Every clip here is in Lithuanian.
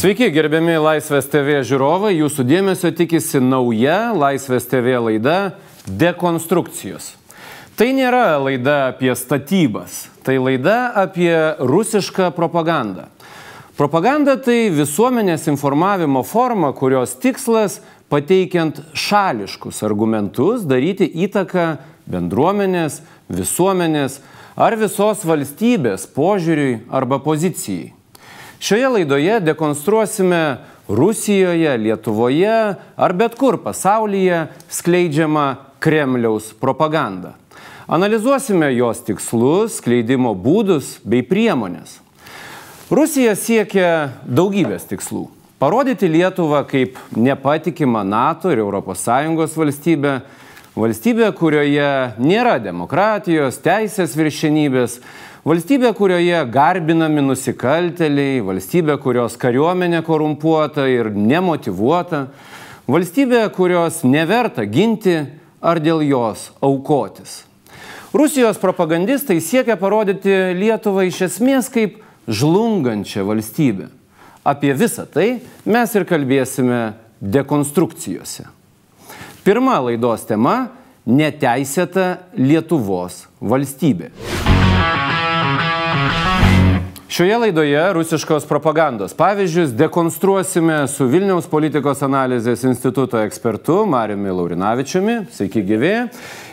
Sveiki, gerbiami Laisvės TV žiūrovai, jūsų dėmesio tikisi nauja Laisvės TV laida Dekonstrukcijos. Tai nėra laida apie statybas, tai laida apie rusišką propagandą. Propaganda tai visuomenės informavimo forma, kurios tikslas pateikiant šališkus argumentus daryti įtaką bendruomenės, visuomenės ar visos valstybės požiūriui arba pozicijai. Šioje laidoje dekonstruosime Rusijoje, Lietuvoje ar bet kur pasaulyje skleidžiamą Kremliaus propagandą. Analizuosime jos tikslus, skleidimo būdus bei priemonės. Rusija siekia daugybės tikslų. Parodyti Lietuvą kaip nepatikimą NATO ir ES valstybę, valstybę, kurioje nėra demokratijos, teisės viršenybės, Valstybė, kurioje garbinami nusikalteliai, valstybė, kurios kariuomenė korumpuota ir nemotivuota, valstybė, kurios neverta ginti ar dėl jos aukotis. Rusijos propagandistai siekia parodyti Lietuvą iš esmės kaip žlungančią valstybę. Apie visą tai mes ir kalbėsime dekonstrukcijose. Pirma laidos tema - neteisėta Lietuvos valstybė. Šioje laidoje rusiškos propagandos pavyzdžius dekonstruosime su Vilniaus politikos analizės instituto ekspertu Mariumi Laurinavičiumi, sveiki gyvi,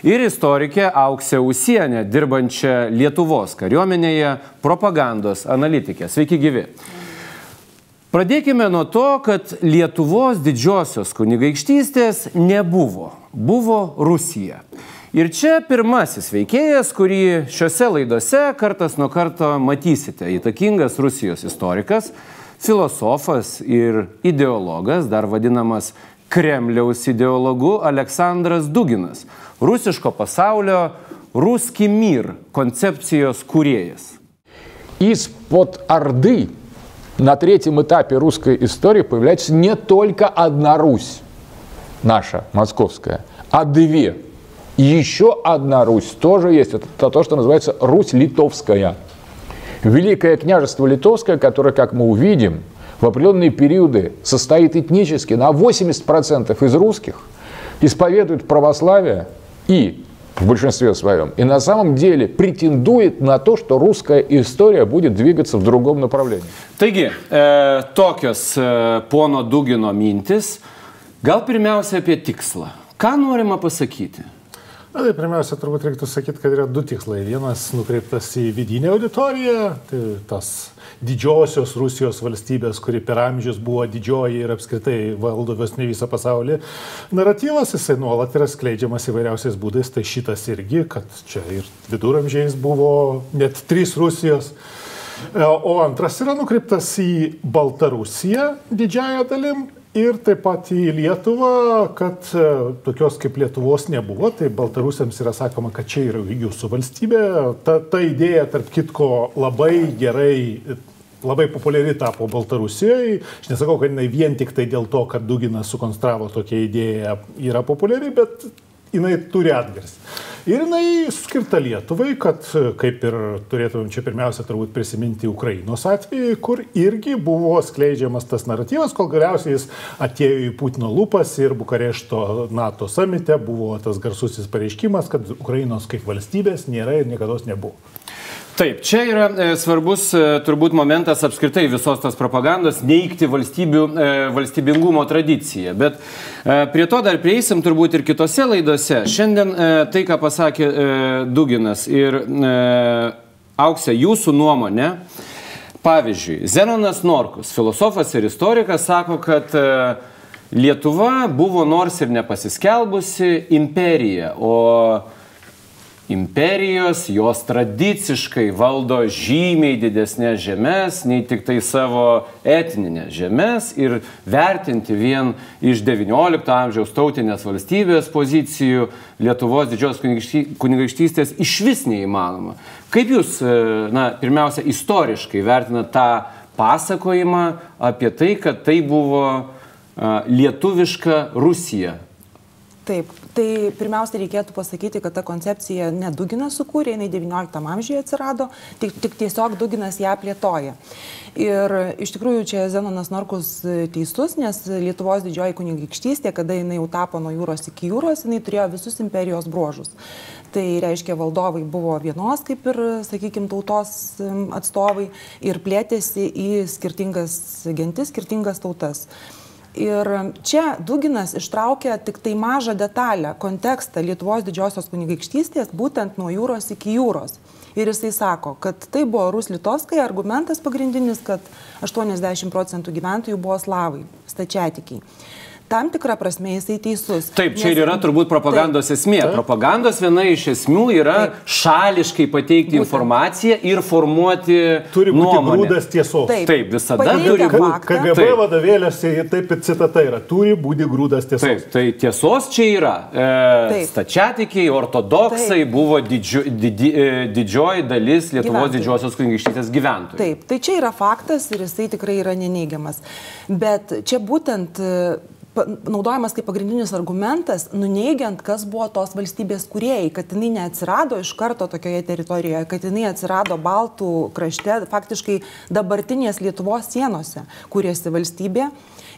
ir istorikė Auksė Usienė, dirbančia Lietuvos kariuomenėje propagandos analitikė. Sveiki gyvi. Pradėkime nuo to, kad Lietuvos didžiosios kunigaikštystės nebuvo, buvo Rusija. Ir čia pirmasis veikėjas, kurį šiuose laidose kartas nuo karto matysite. Įtakingas Rusijos istorikas, filosofas ir ideologas, dar vadinamas Kremliaus ideologu Aleksandras Duginas, rusiško pasaulio Ruski mir концепcijos курьеес. Из-под Орды на третьем этапе русской истории появляется не только одна Русь, наша, московская, а две Еще одна Русь тоже есть. Это то, что называется Русь Литовская. Великое княжество Литовское, которое, как мы увидим, в определенные периоды состоит этнически на 80% из русских, исповедует православие и в большинстве своем, и на самом деле претендует на то, что русская история будет двигаться в другом направлении. Taigi, e, tokios e, pono Dugino mintis, gal pirmiausia apie tikslą. Ką? Na, tai pirmiausia, turbūt reiktų sakyti, kad yra du tikslai. Vienas nukreiptas į vidinę auditoriją, tai tas didžiosios Rusijos valstybės, kuri per amžius buvo didžioji ir apskritai valdo vis ne visą pasaulį. Naratyvas jisai nuolat yra skleidžiamas įvairiausiais būdais, tai šitas irgi, kad čia ir viduramžiais buvo net trys Rusijos. O antras yra nukreiptas į Baltarusiją didžiąją dalim ir taip pat į Lietuvą, kad e, tokios kaip Lietuvos nebuvo, tai baltarusiams yra sakoma, kad čia yra jūsų valstybė. Ta, ta idėja, tarp kitko, labai gerai labai populiari tapo Baltarusijoje. Aš nesakau, kad jinai vien tik tai dėl to, kad Duginas sukonstravo tokią idėją yra populiari, bet jinai turi atgarsį. Ir jinai skirta Lietuvai, kad kaip ir turėtumėm čia pirmiausia turbūt prisiminti Ukrainos atvejį, kur irgi buvo skleidžiamas tas naratyvas, kol galiausiai jis atėjo į Putino lūpas ir Bukarešto NATO samite buvo tas garsusis pareiškimas, kad Ukrainos kaip valstybės nėra ir niekada nebuvo. Taip, čia yra e, svarbus e, turbūt momentas apskritai visos tos propagandos neikti e, valstybingumo tradiciją. Bet prie to dar prieisim turbūt ir kitose laidose. Šiandien tai, ką pasakė Duginas ir Auksė, jūsų nuomonė. Pavyzdžiui, Zenonas Norkus, filosofas ir istorikas, sako, kad Lietuva buvo nors ir nepasiskelbusi imperija, o imperijos, jos tradiciškai valdo žymiai didesnės žemės nei tik tai savo etninės žemės ir vertinti vien iš XIX amžiaus tautinės valstybės pozicijų Lietuvos didžios kunigaikštystės iš vis neįmanoma. Kaip jūs, e, na, pirmiausia, istoriškai vertinate tą pasakojimą apie tai, kad tai buvo lietuviška Rusija? Taip, Tai pirmiausia, reikėtų pasakyti, kad ta koncepcija ne Duginas sukūrė, jinai XIX amžiuje atsirado, tik, tik tiesiog Duginas ją plėtoja. Ir iš tikrųjų čia Zenonas Norkus teisus, nes Lietuvos didžioji kunigaikštystė, kada jinai jau tapo nuo jūros iki jūros, jinai turėjo visus imperijos bruožus. Tai reiškia, valdovai buvo vienos, kaip ir, sakykime, tautos atstovai ir plėtėsi į skirtingas gentis, skirtingas tautas. Ir čia Duginas ištraukia tik tai mažą detalę, kontekstą Lietuvos didžiosios kunigaikštystės, būtent nuo jūros iki jūros. Ir jisai sako, kad tai buvo Ruslitovskai argumentas pagrindinis, kad 80 procentų gyventojų buvo slavai, stačiatikiai tam tikrą prasme jisai teisus. Taip, čia ir yra turbūt propagandos taip, esmė. Taip. Propagandos viena iš esmių yra taip. šališkai pateikti Būtent. informaciją ir formuoti. Turi būti nuomonę. grūdas tiesos. Taip, taip visada Pateikia turi būti. KGB taip. vadovėliuose taip ir citata yra. Turi būti grūdas tiesos. Taip, tai tiesos čia yra. E, stačiatikiai, ortodoksai taip. buvo didžio, didi, e, didžioji dalis Lietuvos gyventojų. didžiosios kunigaikštystės gyventojų. Taip, tai čia yra faktas ir jisai tikrai yra neneigiamas. Bet čia būtent naudojamas kaip pagrindinis argumentas, nuneigiant, kas buvo tos valstybės kuriejai, kad jinai neatsirado iš karto tokioje teritorijoje, kad jinai atsirado Baltų krašte, faktiškai dabartinės Lietuvos sienose, kuriasi valstybė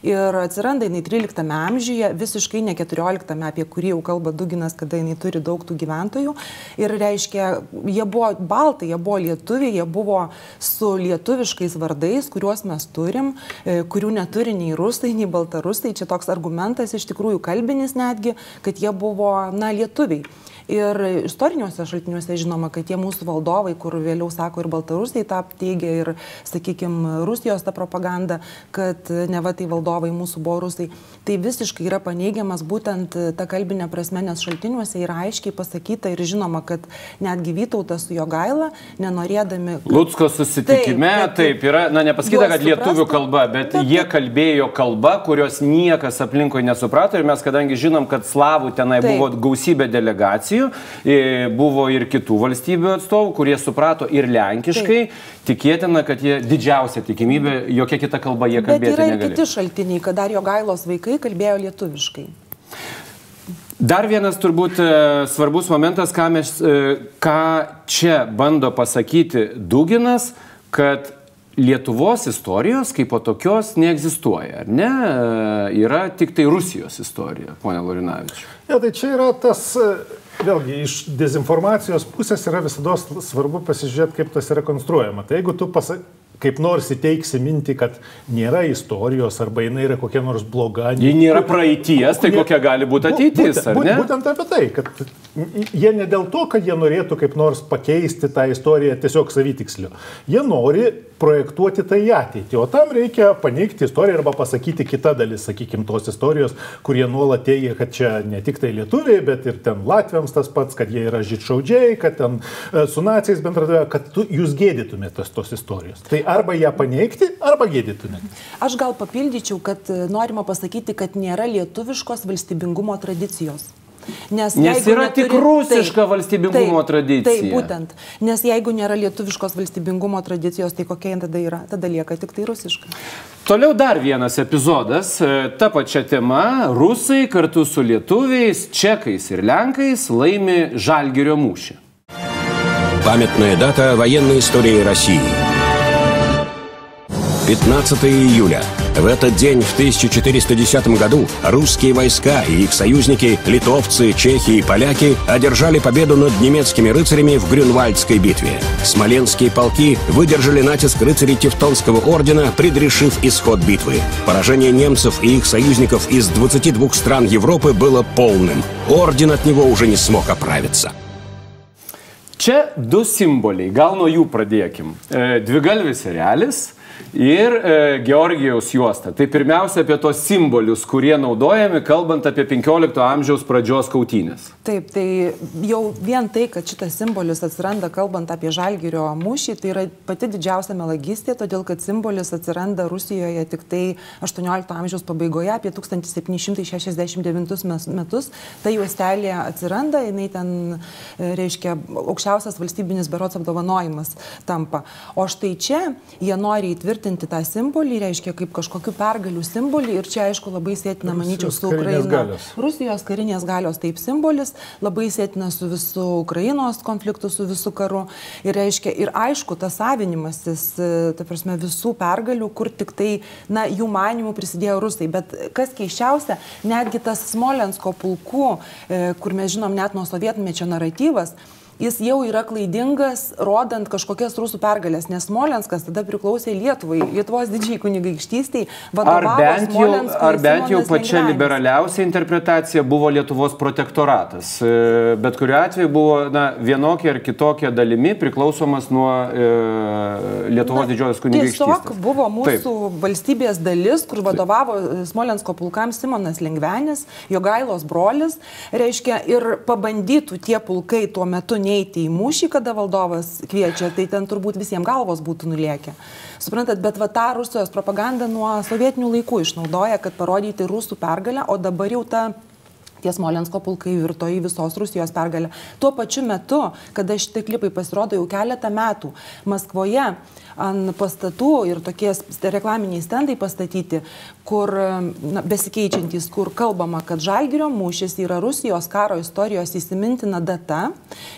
ir atsiranda jinai 13 amžiuje, visiškai ne 14, apie kurį jau kalba Duginas, kada jinai turi daug tų gyventojų. Ir reiškia, jie buvo baltai, jie buvo lietuviai, jie buvo su lietuviškais vardais, kuriuos mes turim, e, kurių neturi nei rusai, nei baltarusai. Čia toks argumentas iš tikrųjų kalbinis netgi, kad jie buvo, na, lietuviai. Ir istoriniuose šaltiniuose žinoma, kad tie mūsų valdovai, kur vėliau sako ir Baltarusiai tą teigia, ir, sakykime, Rusijos ta propaganda, kad ne va tai valdovai mūsų buvo rusai, tai visiškai yra paneigiamas būtent ta kalbinė prasme, nes šaltiniuose yra aiškiai pasakyta ir žinoma, kad netgi Vytautas su jo gaila, nenorėdami... Kad... Lutsko susitikime, taip, taip, yra, na nepasakyta, kad lietuvių kalba, bet taip, jie kalbėjo kalba, kurios niekas aplinkoje nesuprato ir mes, kadangi žinom, kad slavų tenai taip. buvo gausybė delegacijų, valstijų, buvo ir kitų valstybių atstovų, kurie suprato ir lenkiškai. Taip. Tikėtina, kad jie didžiausia tikimybė, jokia kita kalba jie kalbėti negali. Bet yra ir kiti šaltiniai, kad dar jo gailos vaikai kalbėjo lietuviškai. Dar vienas turbūt e, svarbus momentas, ką, mes, e, ką čia bando pasakyti Duginas, kad Lietuvos istorijos kaip po tokios neegzistuoja, ar ne? E, yra tik tai Rusijos istorija, ponia Lorinavičiu. Ja, tai čia yra tas Vėlgi, iš dezinformacijos pusės yra visada svarbu pasižiūrėti, kaip tas yra konstruojama. Tai jeigu tu pasakai, kaip nors įteiksi mintį, kad nėra istorijos arba jinai yra kokia nors bloga. Ji nėra praeities, tai kokia gali būti ateitis. Būtent, būtent apie tai, kad jie ne dėl to, kad jie norėtų kaip nors pakeisti tą istoriją tiesiog savitiksliu. Jie nori projektuoti tai į ateitį, o tam reikia paneigti istoriją arba pasakyti kitą dalis, sakykime, tos istorijos, kurie nuolat teigia, kad čia ne tik tai lietuviai, bet ir ten latviams tas pats, kad jie yra žydšaudžiai, kad ten e, su nacijais bendradavė, kad tu, jūs gėdytumėte tos, tos istorijos. Tai arba ją paneigti, arba gėdytumėte. Aš gal papildyčiau, kad e, norima pasakyti, kad nėra lietuviškos valstybingumo tradicijos. Nes, Nes yra neturi, tik rusiška taip, valstybingumo taip, tradicija. Taip, būtent. Nes jeigu nėra lietuviškos valstybingumo tradicijos, tai kokia jin tada yra? Tada lieka tik tai rusiška. Toliau dar vienas epizodas, e, ta pačia tema. Rusai kartu su lietuviais, čekais ir lenkais laimi Žalgirio mūšį. Памятная дата военной истории России. 15 июля В этот день, в 1410 году, русские войска и их союзники, литовцы, чехи и поляки, одержали победу над немецкими рыцарями в Грюнвальдской битве. Смоленские полки выдержали натиск рыцарей Тевтонского ордена, предрешив исход битвы. Поражение немцев и их союзников из 22 стран Европы было полным. Орден от него уже не смог оправиться. Čia du simboliai, gal nuo jų pradėkim. Dvigalvis ir e, Georgijaus juosta. Tai pirmiausia apie tos simbolius, kurie naudojami, kalbant apie 15 amžiaus pradžios kautynės. Taip, tai jau vien tai, kad šitas simbolis atsiranda kalbant apie Žalgirio mūšį, tai yra pati didžiausia melagystė, todėl kad simbolis atsiranda Rusijoje tik tai 18 amžiaus pabaigoje, apie 1769 metus. Ta juostelė atsiranda, jinai ten e, reiškia aukščiausias valstybinis berots apdovanojimas tampa. O štai čia jie nori įtvirtinti įtvirtinti tą simbolį, reiškia kaip kažkokiu pergalių simbolį ir čia aišku labai sėtina, manyčiau, su Ukraina. Rusijos karinės galios taip simbolis, labai sėtina su visų Ukrainos konfliktu, su visų karu. Ir reiškia, ir aišku, tas savinimasis, e, ta prasme, visų pergalių, kur tik tai, na, jų manimų prisidėjo rusai. Bet kas keiščiausia, netgi tas Smolensko pulkų, e, kur mes žinom net nuo sovietmečio naratyvas, jis jau yra klaidingas, rodant kažkokias rusų pergalės, nes Smolenskas tada priklausė Lietuvai, Lietuvos didžiai kunigaikštystiai, Ar bent, jau, ar bent jau pačia liberaliausia interpretacija buvo Lietuvos protektoratas. E, Bet kuriuo atveju buvo na, vienokia ar kitokia dalimi priklausomas nuo e, Lietuvos didžiosios kunigaikštystės. Tiesiog buvo mūsų Taip. valstybės dalis, kur vadovavo e, Smolensko pulkams Simonas Lengvenis, Jogailos brolis, reiškia, ir pabandytų tie pulkai tuo metu neiti į mūšį, kada valdovas kviečia, tai ten turbūt visiems galvos būtų nuliekę. Suprantat, bet va tą Rusijos propagandą nuo sovietinių laikų išnaudoja, kad parodyti rusų pergalę, o dabar jau ta Tie Smolensko pulkai virto į visos Rusijos pergalę. Tuo pačiu metu, kada šitie klipai pasirodo jau keletą metų, Maskvoje ant pastatų ir tokie reklaminiai stendai pastatyti, kur na, besikeičiantys, kur kalbama, kad Žalgirio mūšis yra Rusijos karo istorijos įsimintina data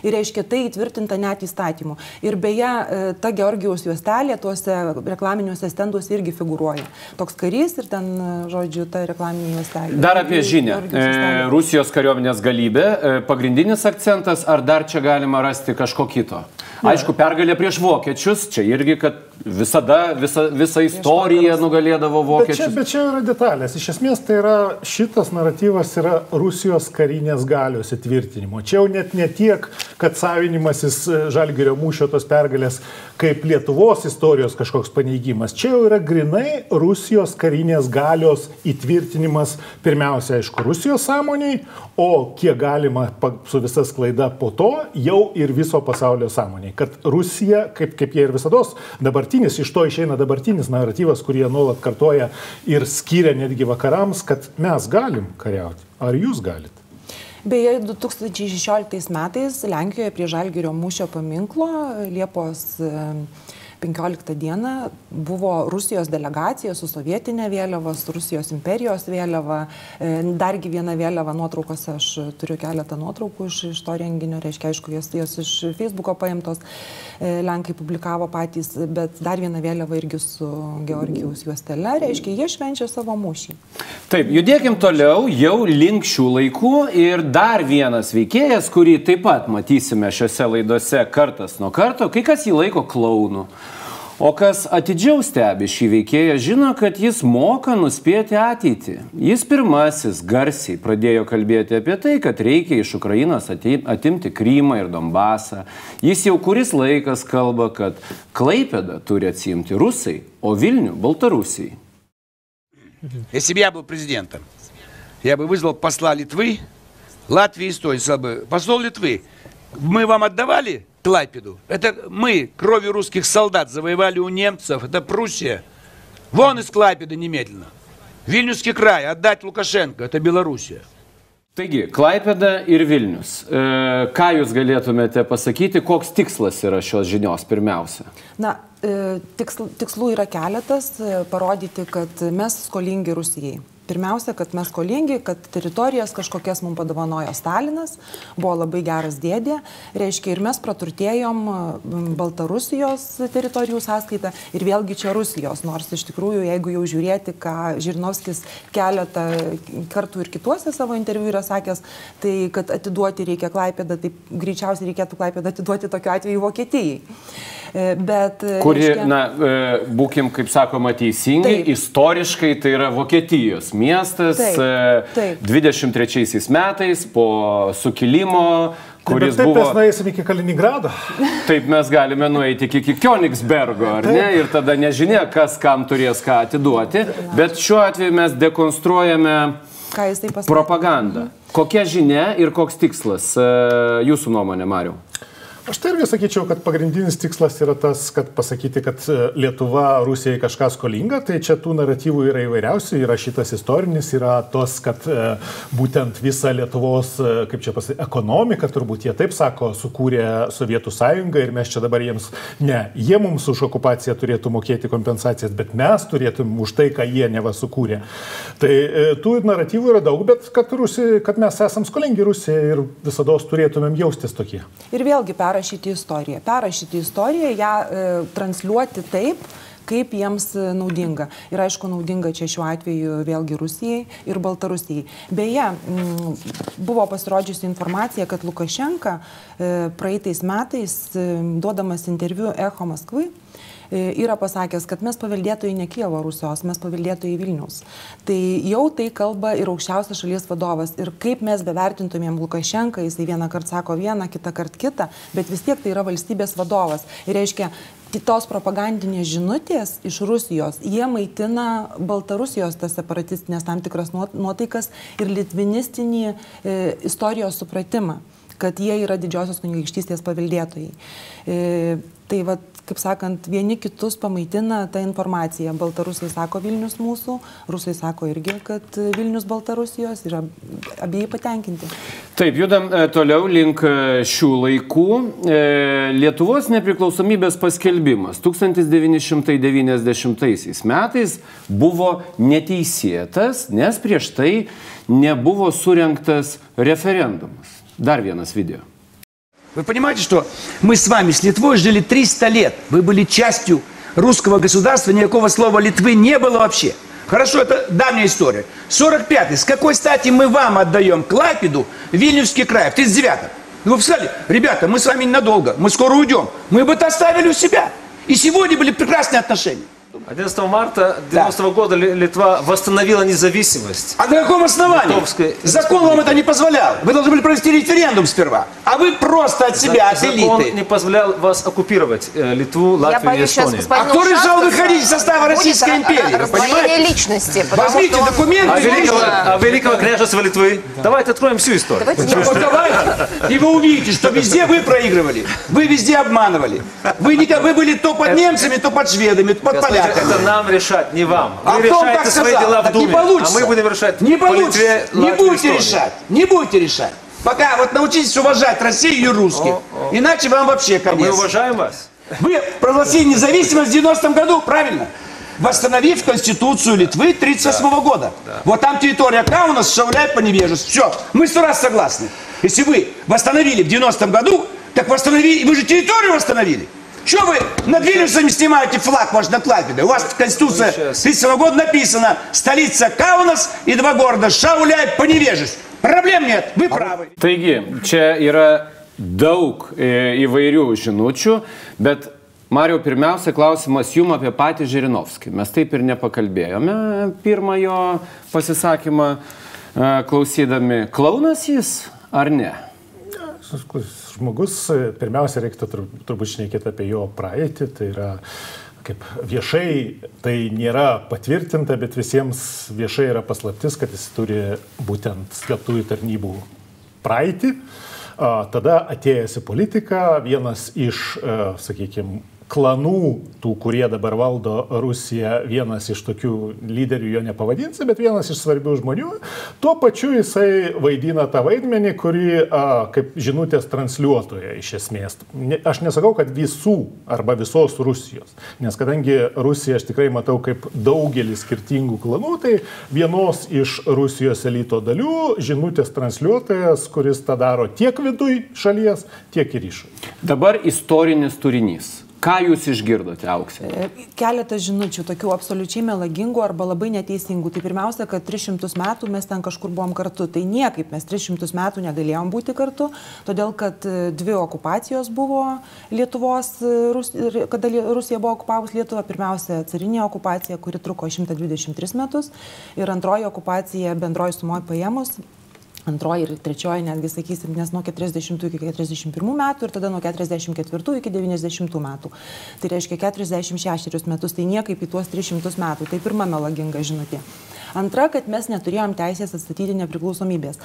ir reiškia tai įtvirtinta net įstatymu. Ir beje, e, ta Georgijos juostelė tuose reklaminiuose stenduose irgi figuruoja. Toks karys ir ten, e, žodžiu, ta reklaminė juostelė. Dar apie žinią. E, Rusijos kariuomenės galybė. Pagrindinis akcentas, ar dar čia galima rasti kažko kito? Aišku, pergalė prieš vokiečius, čia irgi, kad visada, visa, visa istorija nugalėdavo Bet čia, vokiečius. bet čia yra detalės. Iš esmės tai yra šitas naratyvas yra Rusijos karinės galios įtvirtinimo. Čia jau net ne tiek, kad savinimasis e, Žalgirio mūšio tos pergalės kaip Lietuvos istorijos kažkoks paneigimas. Čia jau yra grinai Rusijos karinės galios įtvirtinimas pirmiausia, aišku, Rusijos sąmoniai, o kiek galima su visa sklaida po to jau ir viso pasaulio sąmoniai. Kad Rusija, kaip, kaip jie ir visada dabartinis, iš to išeina dabartinis naratyvas, kurį jie nuolat kartoja ir skiria netgi vakarams, kad mes galim kariauti. Ar jūs galite? Beje, 2016 metais Lenkijoje prie Žalgirio mūšio paminklo Liepos 15 dieną buvo Rusijos delegacija su sovietinė vėliava, su Rusijos imperijos vėliava, e, dargi viena vėliava nuotraukose, aš turiu keletą nuotraukų iš, iš to renginio, reiškia, aišku, jos, jos iš Facebooko paimtos, e, Lenkai publikavo patys, bet dar viena vėliava irgi su Georgijaus juostele, reiškia, jie švenčia savo mūšį. Taip, judėkim toliau, jau link šių laikų ir dar vienas veikėjas, kurį taip pat matysime šiuose laidose kartas nuo karto, kai kas jį laiko klaunu. O kas atidžiau stebi šį veikėją, žino, kad jis moka nuspėti ateitį. Jis pirmasis garsiai pradėjo kalbėti apie tai, kad reikia iš Ukrainos ati- atimti Krymą ir Donbasą. Jis jau kuris laikas kalba, kad Klaipėdą turi atsimti rusai, o Vilnių - Baltarusijai. Если бы я был президентом, я бы вызвал посла Литвы, Латвии и Эстонии, сказал бы, посол Литвы, мы вам отдавали Клайпеду? Это мы кровью русских солдат завоевали у немцев, это Пруссия. Вон из Клайпеды немедленно. Вильнюсский край отдать Лукашенко, это Белоруссия. Taigi, Klaipėda ir Vilnius. E, ką jūs galėtumėte pasakyti, koks tikslas yra šios žinios pirmiausia? Na, e, tiksl, tikslų yra keletas e, - parodyti, kad mes skolingi Rusijai. Pirmiausia, kad mes skolingi, kad teritorijas kažkokias mums padovanojo Stalinas, buvo labai geras dėdė, reiškia ir mes praturtėjom Baltarusijos teritorijų sąskaitą ir vėlgi čia Rusijos, nors iš tikrųjų, jeigu jau žiūrėti, ką Žirnovskis keletą kartų ir kituose savo interviu yra sakęs, tai kad atiduoti reikia Klaipėdą, tai greičiausiai reikėtų Klaipėdą atiduoti tokiu atveju Vokietijai. E, Bet, e, Kuri, reiškia- na, e, būkim, kaip sakoma, teisingai, Taip. istoriškai tai yra Vokietijos miestas. Taip, e, taip. 23 metais po sukilimo, kuris Bet taip buvo... mes nueisim iki Kaliningrado. Taip mes galime nueiti iki, iki Königsbergo, ar ne? Ir tada nežinia, kas kam turės ką atiduoti. Bet šiuo atveju mes dekonstruojame taip pasakė. propagandą. Kokia žinia ir koks tikslas e, jūsų nuomonė, Mariu? Aš tai irgi sakyčiau, kad pagrindinis tikslas yra tas, kad pasakyti, kad e, Lietuva Rusijai kažką skolinga, tai čia tų naratyvų yra įvairiausių, yra šitas istorinis, yra tos, kad e, būtent visa Lietuvos, e, kaip čia pasakyti, ekonomika, turbūt jie taip sako, sukūrė Sovietų sąjungą ir mes čia dabar jiems, ne, jie mums už okupaciją turėtų mokėti kompensacijas, bet mes turėtum už tai, ką jie neva sukūrė. Tai tų naratyvų yra daug, bet kad, Rusija, kad mes esam skolingi Rusijai ir visada turėtumėm jaustis tokie. Ir vėlgi perrašyti perrašyti istoriją. Perrašyti istoriją, ją e, transliuoti taip, kaip jiems e, naudinga. Ir aišku, naudinga čia šiuo atveju vėlgi Rusijai ir Baltarusijai. Beje, m, buvo pasirodžiusi informacija, kad Lukašenka e, praeitais metais, e, duodamas interviu Echo Maskvai, yra pasakęs, kad mes paveldėtojai ne Kievo Rusijos, mes paveldėtojai Vilnius. Tai jau tai kalba ir aukščiausias šalies vadovas. Ir kaip mes bevertintumėm Lukašenką, jisai vieną kartą sako vieną, kitą kartą kitą, bet vis tiek tai yra valstybės vadovas. Ir reiškia, tos propagandinės žinutės iš Rusijos, jie maitina Baltarusijos tas separatistinės tam tikras nuotaikas ir litvinistinį e, istorijos supratimą kad jie yra didžiosios kunigaikštystės paveldėtojai. E, tai va, kaip sakant, vieni kitus pamaitina tą informaciją. Baltarusai sako Vilnius mūsų, rusai sako irgi, kad Vilnius Baltarusijos yra abiejai patenkinti. Taip, judam e, toliau link e, šių laikų. E, Lietuvos nepriklausomybės paskelbimas 1990 metais buvo neteisėtas, nes prieš tai nebuvo surinktas referendumas. Dar vienas video. Вы понимаете, что мы с вами с Литвой жили 300 лет. Вы были частью русского государства, никакого слова Литвы не было вообще. Хорошо, это давняя история. 45-й. С какой стати мы вам отдаем Клайпеду, Вильнюсский край, в 39-м? Вы сказали, ребята, мы с вами ненадолго, мы скоро уйдем. Мы бы это оставили у себя. И сегодня были прекрасные отношения. 11 марта 90 -го года Литва восстановила независимость. А на каком основании? Литовской... Закон вам это не позволял. Вы должны были провести референдум сперва. А вы просто от себя, от элиты. Закон не позволял вас оккупировать э, Литву, Латвию и Эстонию. А кто решал выходить из состава Российской империи? Понимаете? личности. Возьмите он... документы. А великого, а великого княжества Литвы? Давайте откроем всю историю. Давайте, вот давайте. И вы увидите, что везде вы проигрывали. Вы везде обманывали. Вы, не, вы были то под немцами, то под шведами, то под поляками. Это нам решать, не вам. А Вы кто решаете свои сказал? дела в не Думе, получится. а мы будем решать Не по получится. Литве, не Латвии, будете Эстонии. решать. Не будете решать. Пока вот научитесь уважать Россию и русских. Иначе вам вообще А мы конец. уважаем вас. Вы провозгласили независимость в 90-м году, правильно? Восстановив Конституцию Литвы 1938 года. Вот там территория Каунас, Шауляй, Поневежес. Все, мы сто раз согласны. Если вы восстановили в 90-м году, так восстановили, вы же территорию восстановили. Что вы над Вильнюсом снимаете флаг ваш над Клайпедой? У вас в Конституции 1937 года написано столица Каунас и два города Шауляй, Поневежес. Проблем нет, вы правы. Taigi, čia yra daug e, įvairių žinučių, bet Mario, pirmiausia, klausimas jum apie patį Žirinovskį. Mes taip ir nepakalbėjome pirmojo pasisakymą e, klausydami. Klaunas jis ar ne? Žmogus, pirmiausia, reiktų tur- turbūt šnekėti apie jo praeitį, tai yra kaip viešai tai nėra patvirtinta, bet visiems viešai yra paslaptis, kad jis turi būtent slaptųjų tarnybų praeitį. Tada atėjęs į politiką, vienas iš, sakykime, klanų, tų, kurie dabar valdo Rusiją, vienas iš tokių lyderių jo nepavadinsi, bet vienas iš svarbių žmonių, tuo pačiu jisai vaidina tą vaidmenį, kurį a, kaip žinutės transliuotoja iš esmės. Ne, aš nesakau, kad visų arba visos Rusijos, nes kadangi Rusiją aš tikrai matau kaip daugelį skirtingų klanų, tai vienos iš Rusijos elito dalių žinutės transliuotojas, kuris tą daro tiek viduj šalies, tiek ir išorėje. Dabar istorinis turinys. Ką jūs išgirdote, auksė? Keletas žinučių, tokių absoliučiai melagingų arba labai neteisingų. Tai pirmiausia, kad 300 metų mes ten kažkur buvom kartu. Tai niekaip mes 300 metų negalėjom būti kartu, todėl kad e, dvi okupacijos buvo Lietuvos, e, Rus- kada Rusija buvo okupavus Lietuvą. Pirmiausia, carinė okupacija, kuri truko 123 metus ir antroji okupacija bendroji sumoji paėmus antroji ir trečioji, netgi sakysim, nes nuo 40 iki 41 metų ir tada nuo 44 iki 90 metų. Tai reiškia 46 metus, tai niekaip į tuos 300 metų. Tai pirma melaginga žinutė. Antra, kad mes neturėjom teisės atstatyti nepriklausomybės.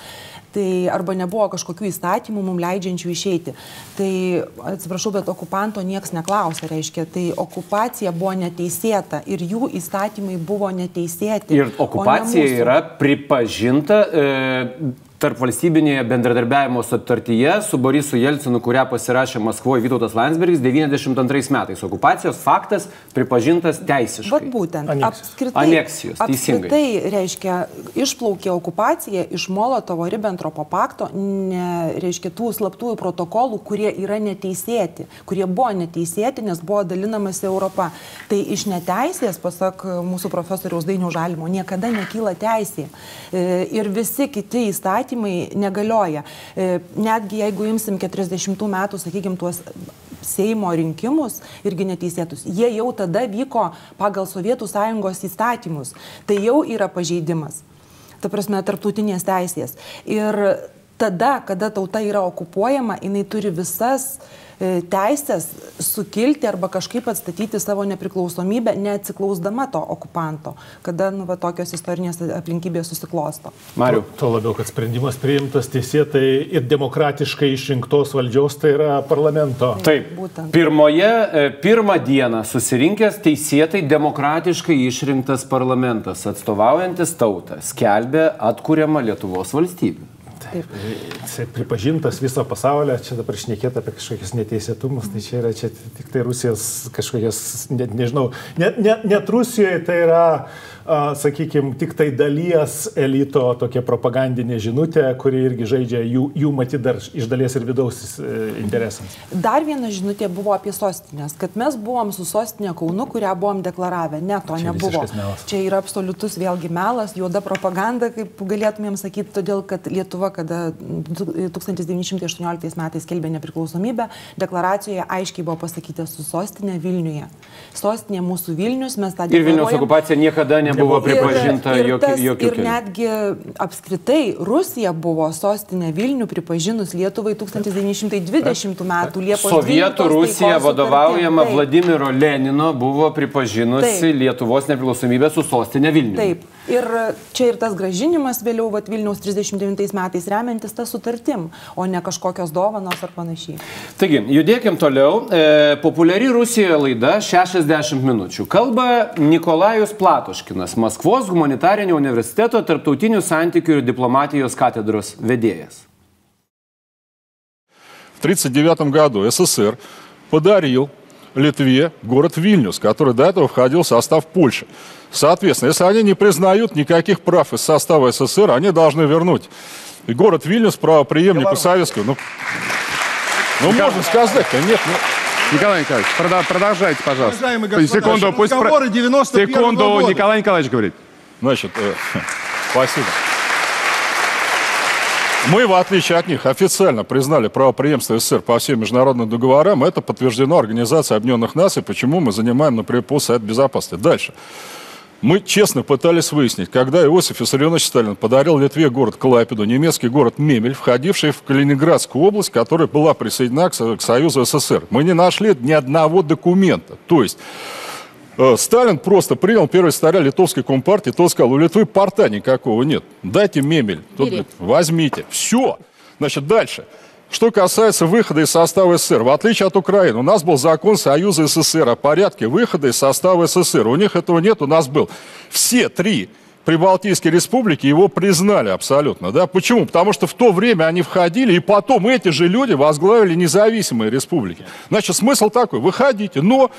Tai arba nebuvo kažkokių įstatymų mums leidžiančių išeiti. Tai atsiprašau, bet okupanto niekas neklausė, reiškia, tai okupacija buvo neteisėta ir jų įstatymai buvo neteisėti. Ir okupacija yra pripažinta. E, tarp valstybinėje bendradarbiavimo sutartyje su Borisu Jelcinu, kurią pasirašė Maskvoje Vytautas Landsbergis 92 metais. Okupacijos faktas pripažintas teisiškai. Vat būtent. Aneksijos. Apskritai, Aneksijos, teisingai. apskritai reiškia, išplaukė okupacija iš Molotovo Ribbentropo pakto, ne, reiškia tų slaptųjų protokolų, kurie yra neteisėti, kurie buvo neteisėti, nes buvo dalinamasi Europa. Tai iš neteisės, pasak mūsų profesoriaus Dainių Žalimo, niekada nekyla teisė. E, Ir visi kiti įstatymai negalioja. E, Netgi jeigu imsim 40 metų, sakykime, tuos Seimo rinkimus irgi neteisėtus, jie jau tada vyko pagal Sovietų sąjungos įstatymus. Tai jau yra pažeidimas. Ta prasme, tarptautinės teisės. Ir tada, kada tauta yra okupuojama, jinai turi visas e, teisės sukilti arba kažkaip atstatyti savo nepriklausomybę, neatsiklausdama to okupanto, kada nu, va, tokios istorinės aplinkybės susiklosto. Mariu. Tuo labiau, kad sprendimas priimtas teisėtai ir demokratiškai išrinktos valdžios, tai yra parlamento. Taip. Būtent. Pirmoje, e, pirmą dieną susirinkęs teisėtai demokratiškai išrinktas parlamentas, atstovaujantis tautą, skelbė atkuriamą Lietuvos valstybę. Taip. Jisai pripažintas viso pasaulio, čia dabar šnekėti apie kažkokius neteisėtumus, tai čia yra čia tik tai Rusijos kažkokias, net nežinau, net, net, net Rusijoje tai yra, sakykime, tik tai dalies elito tokia propagandinė žinutė, kuri irgi žaidžia jų, jų matyti dar iš dalies ir vidaus e, interesams. Dar viena žinutė buvo apie sostinės, kad mes buvom su sostinė Kaunu, kurią buvom deklaravę. Ne, to Čia nebuvo. Čia yra absoliutus vėlgi melas, juoda propaganda, kaip galėtumėm sakyti, todėl kad Lietuva, kada 1918 metais kelbė nepriklausomybę, deklaracijoje aiškiai buvo pasakyta su sostinė Vilniuje. Sostinė mūsų Vilnius, mes tą Ir Vilniaus okupacija niekada nebuvo pripažinta ir, ir, jokių tas, jokių ir netgi apskritai Rusija buvo sostinė Vilnių pripažinus Lietuvai 1920 m. Liepos 12 Sovietų Rusija vadovaujama Taip. Vladimiro Lenino buvo pripažinusi Taip. Lietuvos nepriklausomybę su sostinė Vilniuje. Taip. Ir čia ir tas gražinimas vėliau vat, Vilniaus 39 metais remiantis tą sutartim, o ne kažkokios dovanos ar panašiai. Taigi, judėkim toliau. E, populiari Rusijoje laida 60 minučių. Kalba Nikolajus Platoškinas, Maskvos humanitarinio universiteto tarptautinių santykių ir diplomatijos katedros vedėjas. В 1939 году СССР подарил Литве город Вильнюс, который до этого входил в состав Польши. Соответственно, если они не признают никаких прав из состава СССР, они должны вернуть. И город Вильнюс правоприемнику советского. Ну, ну можно сказать-то, нет, ну, Николай Николаевич, продолжайте, пожалуйста. Уважаемый господин, секунду, пусть про- разговоры 91 секунду, года. Николай Николаевич говорит. Значит, э, спасибо. Мы, в отличие от них, официально признали правопреемство СССР по всем международным договорам. Это подтверждено Организацией Объединенных Наций, почему мы занимаем, например, пост Совет Безопасности. Дальше. Мы честно пытались выяснить, когда Иосиф Виссарионович Сталин подарил Литве город Клайпеду, немецкий город Мемель, входивший в Калининградскую область, которая была присоединена к Со- к Союзу СССР. Мы не нашли ни одного документа. То есть Э, Сталин просто принял первого секретаря литовской компартии, тот сказал, у Литвы порта никакого нет, дайте мемель, Тот говорит, возьмите, все. Значит, дальше. Что касается выхода из состава СССР, в отличие от Украины, у нас был закон Союза СССР о порядке выхода из состава СССР. У них этого нет, у нас был. Все три Прибалтийские республики его признали абсолютно. Да? Почему? Потому что в то время они входили, и потом эти же люди возглавили независимые республики. Значит, смысл такой, выходите, но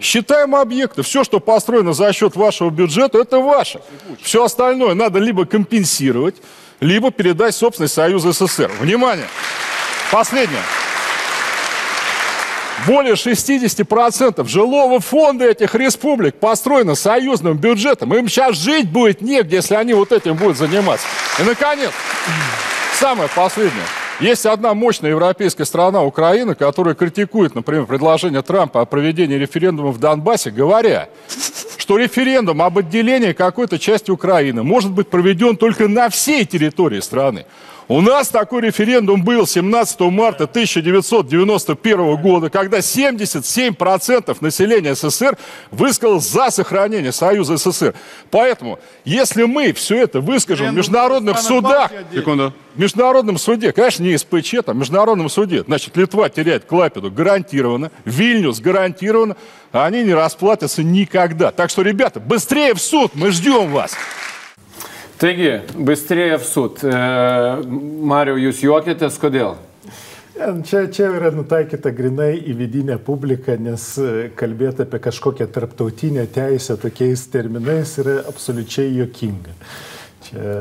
считаем объекты. Все, что построено за счет вашего бюджета, это ваше. Все остальное надо либо компенсировать, либо передать собственность Союза СССР. Внимание! Последнее. Более 60% жилого фонда этих республик построено союзным бюджетом. Им сейчас жить будет негде, если они вот этим будут заниматься. И, наконец, самое последнее. Есть одна мощная европейская страна, Украина, которая критикует, например, предложение Трампа о проведении референдума в Донбассе, говоря, что референдум об отделении какой-то части Украины может быть проведен только на всей территории страны. У нас такой референдум был 17 марта 1991 года, когда 77% населения СССР высказалось за сохранение Союза СССР. Поэтому, если мы все это выскажем в международных судах, Секунду. в международном суде, конечно, не СПЧ, там, в международном суде, значит, Литва теряет Клайпеду гарантированно, Вильнюс гарантированно, а они не расплатятся никогда. Так что, ребята, быстрее в суд, мы ждем вас. Taigi, Bistrėjev sud. E, Mariau, jūs juokitės, kodėl? E, čia, čia yra nutaikyta grinai į vidinę publiką, nes e, kalbėti apie kažkokią tarptautinę teisę tokiais terminais yra absoliučiai jokinga. Čia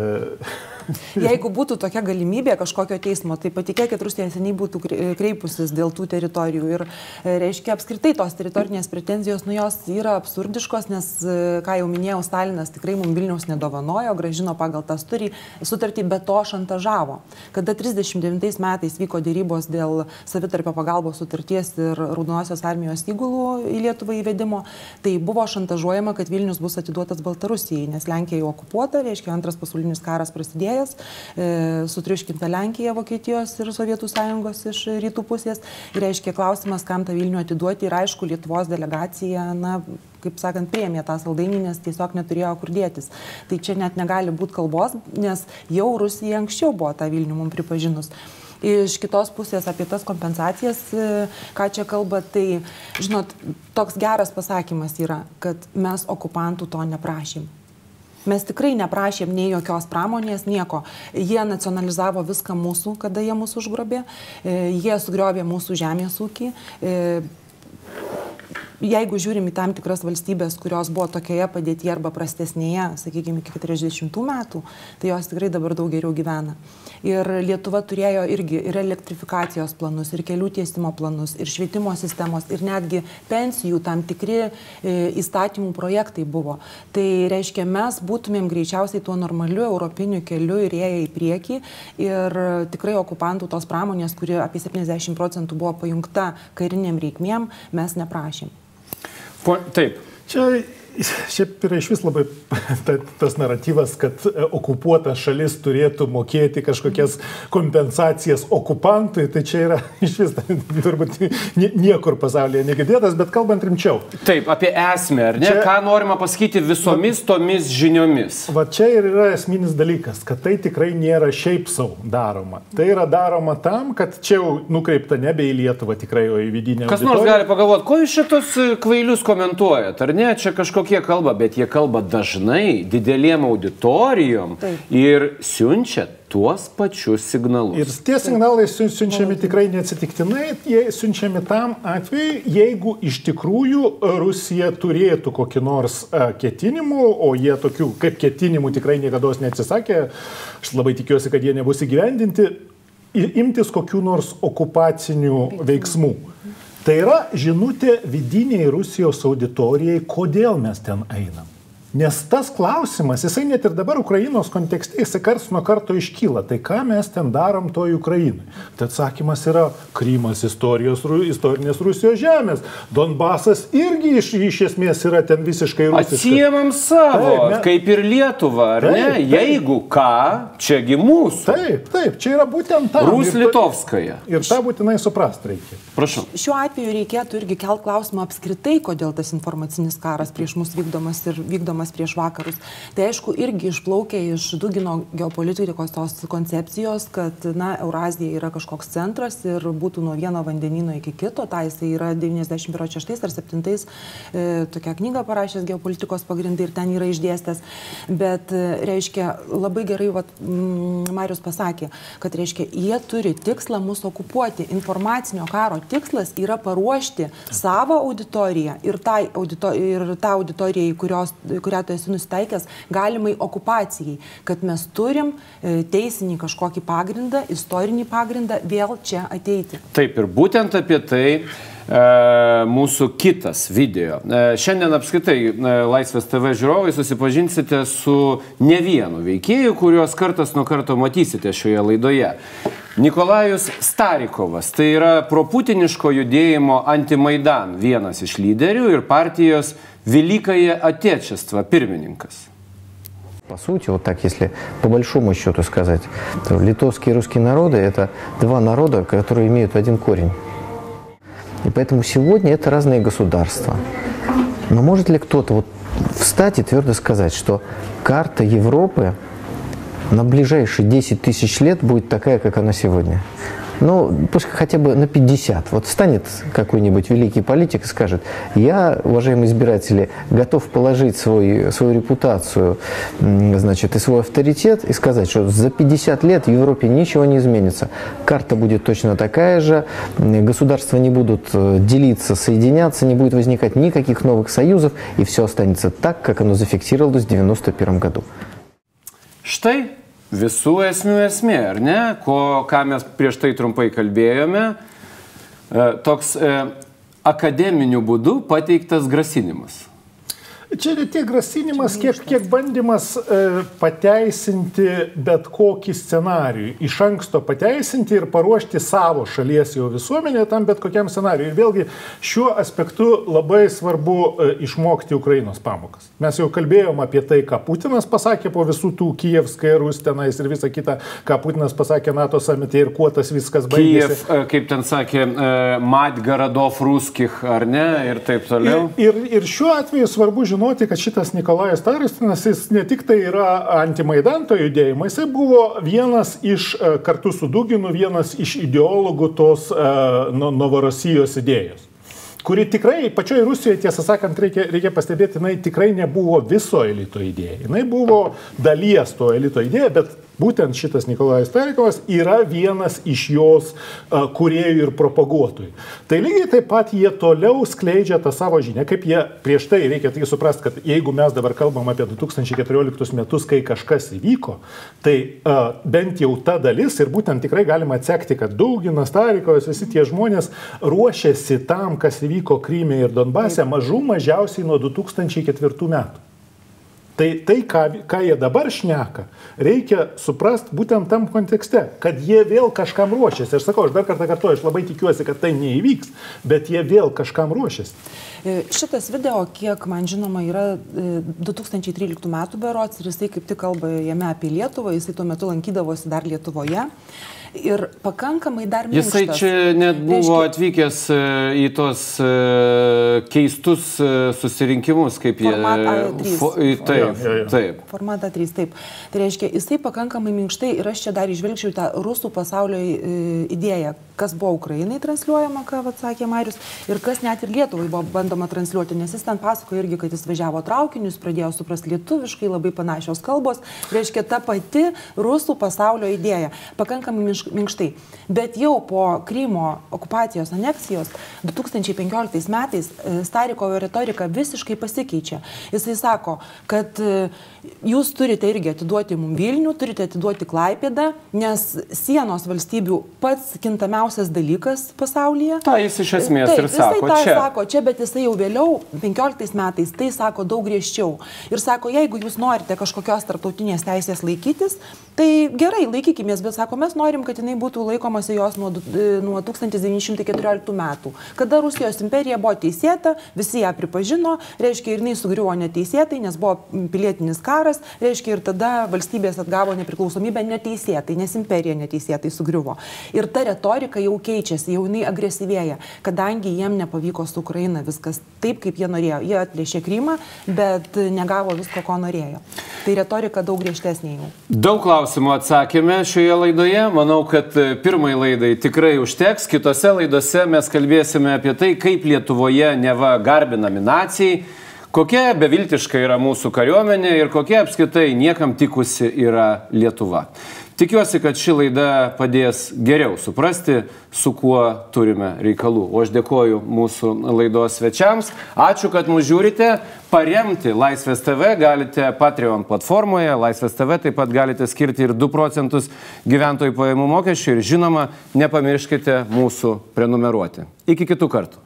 Jeigu būtų tokia galimybė kažkokio teismo, tai patikėkit, Rusija seniai būtų krei- kreipusis dėl tų teritorijų. Ir, e, reiškia, apskritai tos teritorinės pretenzijos, nu jos yra absurdiškos, nes, e, ką jau minėjau, Stalinas tikrai mums Vilniaus nedovanojo, gražino pagal tą sturį, sutartį, bet to šantažavo. Kada 39 metais vyko dėrybos dėl savitarpio pagalbos sutarties ir Raudonosios armijos įgulų į Lietuvą įvedimo, tai buvo šantažuojama, kad Vilnius bus atiduotas Baltarusijai, nes Lenkija jau okupuota, reiškia, antras pasaulinis karas prasidėjęs, e, sutriuškinta Lenkija, Vokietijos ir Sovietų sąjungos iš rytų pusės. Ir reiškia klausimas, kam tą Vilnių atiduoti ir aišku, Lietuvos delegacija, na, kaip sakant, priemė tą saldainį, nes tiesiog neturėjo kur dėtis. Tai čia net negali būti kalbos, nes jau Rusija anksčiau buvo tą Vilnių mums pripažinus. Iš kitos pusės apie tas kompensacijas, e, ką čia kalba, tai, žinot, toks geras pasakymas yra, kad mes okupantų to neprašym. Mes tikrai neprašėm nei jokios pramonės, nieko. Jie nacionalizavo viską mūsų, kada jie mūsų užgrobė, e, jie sugriovė mūsų žemės ūkį. Jeigu žiūrim į tam tikras valstybės, kurios buvo tokioje padėtyje arba prastesnėje, sakykime, iki 40 metų, tai jos tikrai dabar daug geriau gyvena. Ir Lietuva turėjo irgi ir elektrifikacijos planus, ir kelių tiesimo planus, ir švietimo sistemos, ir netgi pensijų tam tikri e, įstatymų projektai buvo. Tai reiškia, mes būtumėm greičiausiai tuo normaliu europiniu keliu ir ėję į priekį. Ir tikrai okupantų tos pramonės, kuri apie 70 procentų buvo pajungta kariniam reikmėm, mes neprašėm. Po, taip. Čia šiaip yra iš vis labai ta, tas naratyvas, kad e, okupuota šalis turėtų mokėti kažkokias kompensacijas okupantui, tai čia yra iš vis turbūt nie- niekur pasaulyje negirdėtas, bet kalbant rimčiau. Taip, apie esmę, ar ne? Čia- Ką norima pasakyti visomis tomis žiniomis? Va čia ir yra esminis dalykas, kad tai tikrai nėra šiaip savo daroma. Tai yra daroma tam, kad čia jau nukreipta nebe į Lietuvą tikrai, o į vidinę. Kas nors auditoriją. gali pagalvoti, ko jūs šitos kvailius komentuojat, ar ne? Čia kažkokie kalba, bet jie kalba dažnai, dideliem auditorijom Taip. ir siunčia tuos pačius signalus. Ir tie signalai siun- siunčiami tikrai neatsitiktinai, jie siunčiami tam atveju, jeigu iš tikrųjų Rusija turėtų kokį nors ketinimų, o jie tokių kaip ketinimų tikrai niekada neatsisakė, aš labai tikiuosi, kad jie nebus įgyvendinti, imtis kokių nors okupacinių veiksmų. Tai yra žinutė vidiniai Rusijos auditorijai, kodėl mes ten einam. Nes tas klausimas, jisai net ir dabar Ukrainos kontekste, jisai karts nuo karto iškyla. Tai ką mes ten darom toj Ukrainai? Tai atsakymas yra Krymas istorijos, istorinės Rusijos žemės. Donbasas irgi iš, iš esmės yra ten visiškai rusiškas. Atsijėmam savo, Taip, me- kaip ir Lietuva, ar Taip, ne? taip. Jeigu ką, čiagi mūsų. Taip, taip, čia yra būtent tam. Rus Ir ta- Litovskaja. Ir tą būtinai suprast reikia. Prašau. Šiuo atveju reikėtų irgi kelt klausimą apskritai, kodėl tas informacinis karas prieš mus vykdomas ir vykdomas prieš vakarus. Tai aišku, irgi išplaukia iš Dugino geopolitikos tos koncepcijos, kad, na, Eurazija yra kažkoks centras ir būtų nuo vieno vandenino iki kito. Tai jisai yra 96 ar 7 e, tokią knygą parašęs geopolitikos pagrindai ir ten yra išdėstęs. Bet, e, reiškia, labai gerai, vat, mm, Marius pasakė, kad, reiškia, jie turi tikslą mus okupuoti. Informacinio karo tikslas yra paruošti savo auditoriją ir, tai audito, ir tą auditoriją, į kurios, kurią tu esi nusiteikęs, galimai okupacijai. Kad mes turim e, teisinį kažkokį pagrindą, istorinį pagrindą vėl čia ateiti. Taip ir būtent apie tai e, mūsų kitas video. E, šiandien apskritai Laisvės TV žiūrovai susipažinsite su ne vienu veikėju, kuriuos kartas nuo karto matysite šioje laidoje. Nikolajus Starikovas, tai yra proputiniško judėjimo antimaidan vienas iš lyderių ir partijos Vilikaje Atečestva pirmininkas. По сути, вот так, если по большому счету сказать, то литовские и русские народы – это два народа, которые имеют один корень. И поэтому сегодня это разные государства. Но может ли кто-то вот встать и твердо сказать, что карта Европы на ближайшие 10 тысяч лет будет такая, как она сегодня? Ну, пусть хотя бы на 50. Вот станет какой-нибудь великий политик и скажет, я, уважаемые избиратели, готов положить свой, свою репутацию значит, и свой авторитет и сказать, что за 50 лет в Европе ничего не изменится. Карта будет точно такая же, государства не будут э, делиться, соединяться, не будет возникать никаких новых союзов, и все останется так, как оно зафиксировалось в 91 году. Štai visų esmių esmė, ar ne? Ko, ką mes prieš tai trumpai kalbėjome, e, toks e, akademiniu būdu pateiktas grasinimas. Čia ne tiek grasinimas, kiek, kiek bandymas e, pateisinti bet kokį scenarijų. Iš anksto pateisinti ir paruošti savo šalies jau visuomenę tam bet kokiam scenarijui. Ir vėlgi šiuo aspektu labai svarbu e, išmokti Ukrainos pamokas. Mes jau kalbėjom apie tai, ką Putinas pasakė po visų tų Kievskai, Rus tenais ir visa kita, ką Putinas pasakė NATO samite ir kuo tas viskas baigėsi. Kiev, e, kaip ten sakė, e, Matgaradov ruskich, ar ne, ir taip toliau. Ir, ir, ir šiuo atveju svarbu žinoti, kad šitas Nikolajus Taristinas, jis ne tik tai yra antimaidanto judėjimo, jisai buvo vienas iš, e, kartu su Duginu, vienas iš ideologų tos uh, Novorosijos idėjos kuri tikrai pačioje Rusijoje, tiesą sakant, reikia, reikia pastebėti, jinai tikrai nebuvo viso elito idėja. Jinai buvo dalies to elito idėja, bet būtent šitas Nikolajus Tarikovas yra vienas iš jos kuriejų ir propaguotojų. Tai lygiai taip pat jie toliau skleidžia tą savo žinią, kaip jie prieš tai reikia tai suprasti, kad jeigu mes dabar kalbam apie 2014 metus, kai kažkas įvyko, tai uh, bent jau ta dalis ir būtent tikrai galima atsekti, kad Dauginas Tarikovas, visi tie žmonės ruošiasi tam, kas įvyko Kryme ir Donbase mažų mažiausiai nuo 2004 metų. Tai tai, ką, ką jie dabar šneka, reikia suprasti būtent tam kontekste, kad jie vėl kažkam ruošiasi. Aš sakau, aš dar kartą kartuoju, aš labai tikiuosi, kad tai neįvyks, bet jie vėl kažkam ruošiasi. Šitas video, kiek man žinoma, yra e, 2013 metų berots ir jisai kaip tik kalba jame apie Lietuvą, jisai tuo metu lankydavosi dar Lietuvoje. Ir pakankamai dar minkštas. Jisai čia net buvo Reiškia- atvykęs e, į tos e, keistus e, susirinkimus, kaip jie. Format A3. Fo- Taip, taip. Formatą 3, taip. Tai reiškia, jisai pakankamai minkštai ir aš čia dar išvelgčiau tą rusų pasaulio idėją, kas buvo Ukrainai transliuojama, ką vat sakė Marius, ir kas net ir Lietuvai buvo bandoma transliuoti, nes jis ten pasakojo irgi, kad jis važiavo traukiniu, jis pradėjo suprasti lietuviškai, labai panašios kalbos, reiškia ta pati rusų pasaulio idėja, pakankamai miš- minkštai. Bet jau po Krymo okupacijos aneksijos 2015 metais e, Starikovo retorika visiškai pasikeičia. Jisai sako, kad e, jūs turite irgi atiduoti mums Vilnių, turite atiduoti Klaipėdą, nes sienos valstybių pats kintamiausias dalykas pasaulyje. Ta jis iš esmės Taip, ir sako čia. sako čia, bet jisai jau vėliau, 15 metais, tai sako daug griežčiau. Ir sako, jeigu jūs norite kažkokios tarptautinės teisės laikytis, tai gerai, laikykimės, bet sako, mes norim, kad jinai būtų laikomasi jos nuo, e, nuo 1914 metų. Kada Rusijos imperija buvo teisėta, visi ją pripažino, reiškia, ir jinai sugriuvo neteisėtai, nes buvo pilietinis karas, reiškia, ir tada valstybės atgavo nepriklausomybę neteisėtai, nes imperija neteisėtai sugriuvo. Ir ta retorika jau keičiasi, jau jinai agresyvėja, kadangi jiem nepavyko su Ukraina viskas taip, kaip jie norėjo. Jie atplėšė Krymą, bet negavo visko, ko norėjo. Tai retorika daug griežtesnė jau. Daug klausimų atsakėme šioje laidoje. Manau, kad e, pirmai laidai tikrai užteks. Kitose laidose mes kalbėsime apie tai, kaip Lietuvoje neva garbinami nacijai, kokia beviltiška yra mūsų kariuomenė ir kokia apskritai niekam tikusi yra Lietuva. Tikiuosi, kad ši laida padės geriau suprasti, su kuo turime reikalų. O aš dėkoju mūsų laidos svečiams. Ačiū, kad mūsų žiūrite. Paremti Laisvės TV galite Patreon platformoje. Laisvės TV taip pat galite skirti ir 2 procentus gyventojų pajamų mokesčių. Ir žinoma, nepamirškite mūsų prenumeruoti. Iki kitų kartų.